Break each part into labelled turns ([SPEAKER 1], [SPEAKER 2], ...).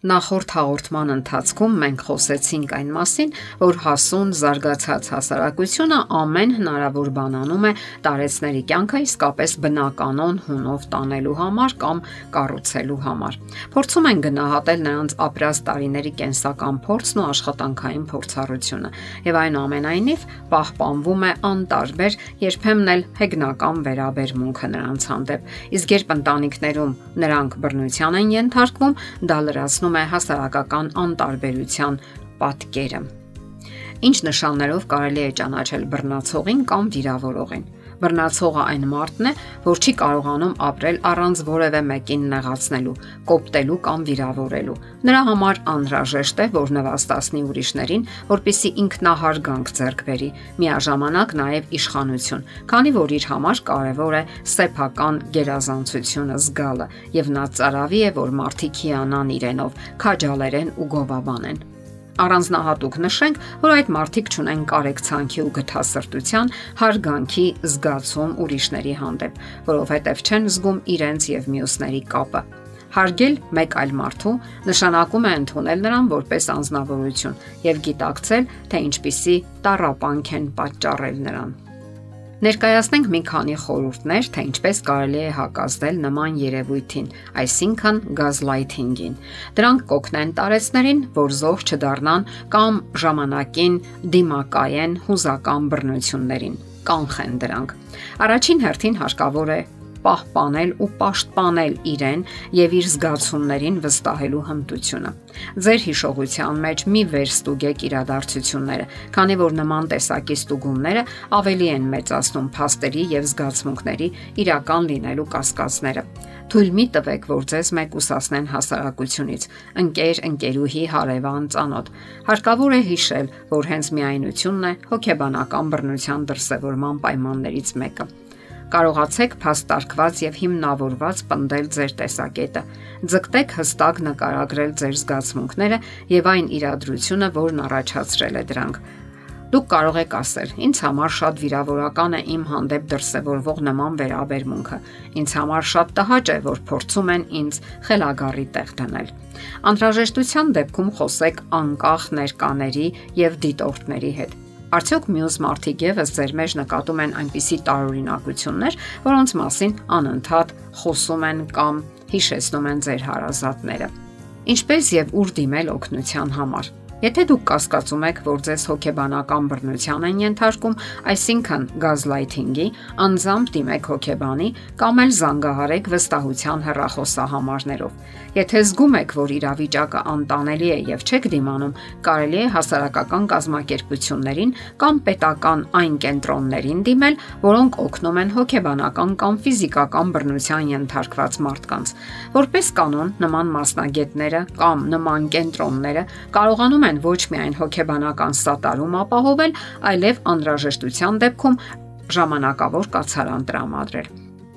[SPEAKER 1] Նախորդ հաղորդման ընթացքում մենք խոսեցինք այն մասին, որ հասուն զարգացած հասարակությունը ամեն հնարավոր բան անում է տարեցների կյանքը իսկապես բնականon հունով տանելու համար կամ կառուցելու համար։ Փորձում են գնահատել նրանց ապրած տարիների կենսական փորձն ու աշխատանքային փորձառությունը, եւ այնուամենայնիվ պահպանվում է անտարբեր, երբեմն էլ հեգնական վերաբերմունքը նրանց հանդեպ։ Իսկ երբ ընտանիքներում նրանք բռնության են ենթարկվում, դա լրացնում ստեղծում է հասարակական անտարբերության պատկերը։ Ինչ նշաններով կարելի է ճանաչել բռնացողին կամ վիրավորողին։ Բռնացողը այն մարդն է, որ չի կարողանում ապրել առանց որևէ մեկին նեղացնելու, կոպտելու կամ վիրավորելու։ Նրա համար անհրաժեշտ է, որ նվաստացնի ուրիշներին, որpիսի ինքնահարգանք ձեռք բերի, միաժամանակ նաև իշխանություն, քանի որ իր համար կարևոր է սեփական գերազանցությունը զգալը, եւ նա ծարավի է, որ մարդիկ հիանան իրենով, քաջալերեն ու գովաբանեն առանձնահատուկ նշենք, որ այդ մարդիկ ճունեն կարեկցանքի ու գթասրտության հարգանքի զգացում ուրիշների հանդեպ, որովհետև չեն զգում իրենց եւ մյուսների կապը։ Հարգել մեկ այլ մարդու նշանակում է ընդունել նրան որպես անznավորություն եւ գիտակցել, թե ինչպիսի տարապանք են պատճառել նրան։ Ներկայացնենք մի քանի խորհուրդներ, թե ինչպես կարելի է հակազդել նման երևույթին, այսինքն գազլայթինգին։ Դրանք կօգնեն տարեցներին, որ զոհ չդառնան կամ ժամանակին դիմակայեն հուզական բռնություններին կանխեն դրանք։ Առաջին հերթին հարկավոր է պահպանել ու պաշտպանել իրեն եւ իր զգացումներին վստահելու հմտությունը։ Ձեր հիշողության մեջ մի վերստուգեք իրադարձությունները, քանի որ նման տեսակի ստուգումները ավելի են մեծացնում փաստերի եւ զգացմունքների իրական լինելու կասկածները։ Թույլ մի տվեք, որ ձեզ մեկուսացնեն հասարակությունից, ընկեր, ընկերուհի, հարևան, ծանոթ։ Հարկավոր է հիշել, որ հենց միայնությունն է հոգեբանական բռնության դրսևորման պայմաններից մեկը կարողացեք փաստարկված եւ հիմնավորված պնդել ձեր տեսակետը։ Ձգտեք հստակ նկարագրել ձեր զգացմունքները եւ այն իրադրությունը, որն առաջացրել է դրանք։ Դուք կարող եք ասել. Ինձ համար շատ վիրավորական է իմ հանդեպ դրսևորվող նման վերաբերմունքը։ Ինձ համար շատ տհաճ է, որ փորձում են ինձ խելագարի տեղ դնել։ Անհրաժեշտության դեպքում խոսեք անկախ ներկաների եւ դիտորդների հետ Արդյոք մյուս մարդիկ եւս ձեր մեջ նկատում են այնպիսի տարօրինակություններ, որոնց մասին անընդհատ խոսում են կամ հիշեցնում են ձեր հարազատները։ Ինչպես եւ ուր դիմել օգնության համար։ Եթե դուք կասկածում եք, որ ձեզ հոգեբանական բռնության են ենթարկում, այսինքն գազլայթինգի, անձամբ դիմեք հոգեբանի կամ էլ զանգահարեք վստահության հեռախոսահամարներով։ Եթե զգում եք, որ իրավիճակը անտանելի է եւ չեք դիմանում, կարելի է հասարակական կազմակերպություններին կամ պետական այն կենտրոններին դիմել, որոնք օգնում են հոգեբանական կամ ֆիզիկական բռնության ենթարկված մարդկանց։ Որպես կանոն, նման մասնագետները կամ նման կենտրոնները կարողանում են ոչ միայն հոգեբանական սատարում ապահովել, այլև անհրաժեշտության դեպքում ժամանակավոր կացարան տրամադրել։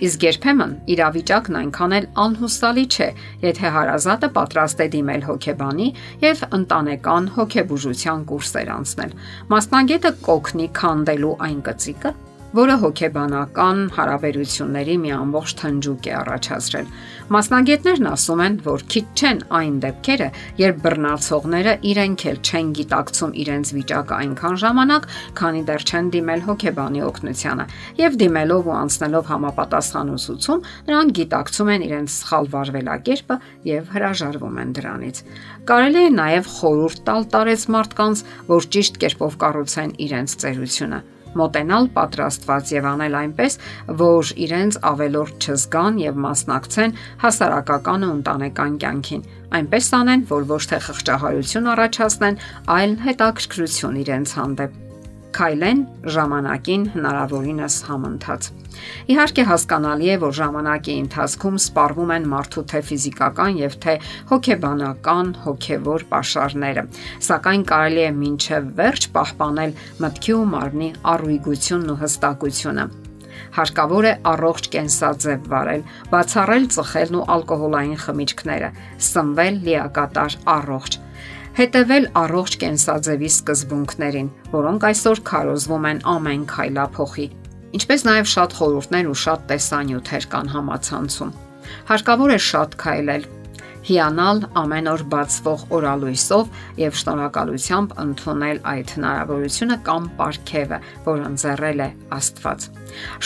[SPEAKER 1] Իսկ երբեմն իրավիճակն այնքան էլ անհուսալի չէ, եթե հարազատը պատրաստ է դիմել հոգեբանի եւ ընտանեկան հոգեբուժության կուրսեր անցնել։ Մասնագետը կօգնի քանդելու այն կծիկը, որը հոգեբանական հարաբերությունների մի ամբողջ թնջուկ է առաջացրել։ Մասնագետներն ասում են, որ քիչ չեն այն դեպքերը, երբ բռնացողները իրենք էլ չեն գիտակցում իրենց վիճակը այնքան ժամանակ, քանի դեռ չեն դիմել հոգեբանի օգնությանը, եւ դիմելով ու անցնելով համապատասխան ուսուցում, նրանք գիտակցում են իրենց սխալ վարվելակերպը եւ հրաժարվում են դրանից։ Կարելի է նաեւ խորուրդ տալ տարեց մարդկանց, որ ճիշտ կերպով կառուցեն իրենց ծերությունը մոտենալ պատրաստված եւ անել այնպես, որ իրենց ավելորդ չզգան եւ մասնակցեն հասարակական ու ընտանեկան կյանքին։ Այնպես անեն, որ ոչ թե խղճահարություն առաջացնեն, այլ հետաքրքրություն իրենց հանդեպ քայլեն ժամանակին հնարավորինս համընթաց։ Իհարկե հասկանալի է, որ ժամանակի ընթացքում սպառվում են մարդու թե ֆիզիկական եւ թե հոգեբանական հոգեվոր pašարները, սակայն կարելի է մինչև վերջ պահպանել մտքի ու մարմնի առույգությունն ու հստակությունը հարկավոր է առողջ կենսաձև վարել, բացառել ծխելն ու ալկոհոլային խմիչքները, սնվել լիակատար առողջ հետևել առողջ կենսաձևի սկզբունքներին, որոնք այսօր քարոզվում են ամեն քայլափոխի։ Ինչպես նաև շատ խորհուրդներ ու շատ տեսանյութեր կան համացանցում։ Հարկավոր է շատ քայլել, հիանալ ամեն օր բացվող օրալույսով եւ շնորհակալությամբ ընդունել այդ հնարավորությունը կամ ապարքևը, որ ընձեռել է Աստված։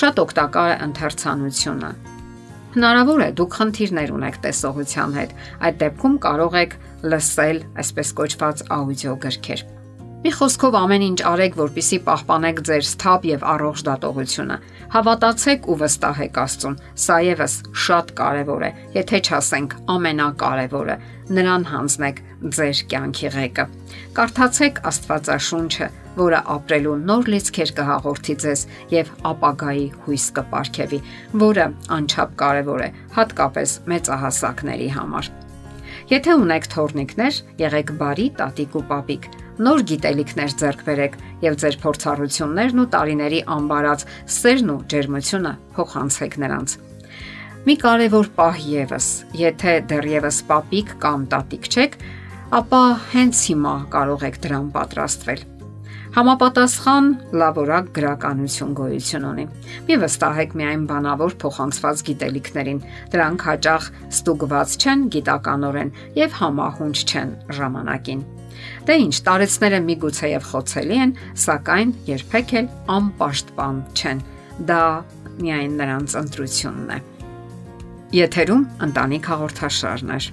[SPEAKER 1] Շատ օգտակար է ընթերցանությունը։ Հնարավոր է դուք խնդիրներ ունեք տեսողության հետ։ Այդ դեպքում կարող եք լսել այսպես կոչված աուդիո գրքեր։ Մի խոսքով ամեն ինչ արեք, որpիսի պահպանեք ձեր սթափ եւ առողջ դատողությունը։ Հավատացեք ու վստահեք Աստծուն։ Սա եւս շատ կարեւոր է, եթե չասենք ամենակարևորը։ Նրան հանձնեք ձեր կյանքի ղեկը։ Կարդացեք Աստվածաշունչը, որը ապրելու նոր լիցքեր կհաղորդի ձեզ եւ ապագայի հույս կպարգևի, որը անչափ կարեւոր է, հատկապես մեծահասակների համար։ Եթե ունեք թորնիկներ, եղեք բարի տատիկ ու պապիկ նոր գիտելիքներ ձեռք բերեք եւ ձեր փորձառություններն ու տարիների անբարած սերն ու ջերմությունը փոխանցեք նրանց։ Մի կարևոր պահ եւս, եթե դեռևս պապիկ կամ տատիկ չեք, ապա հենց հիմա կարող եք դրան պատրաստվել։ Համապատասխան լավորակ գրականություն գոյություն ունի։ Մի վստահեք միայն բանավոր փոխանցված գիտելիքներին։ Դրանք հաճախ ստուգված չեն գիտականորեն եւ համահունչ չեն ժամանակին։ Դե ինչ, տարեցները միգուցե եւ խոցելի են, սակայն երբեք էլ անպաշտպան չեն։ Դա միայն նրանց ընտրությունն է։ Եթերում ընտանիք հաղորդաշարներ։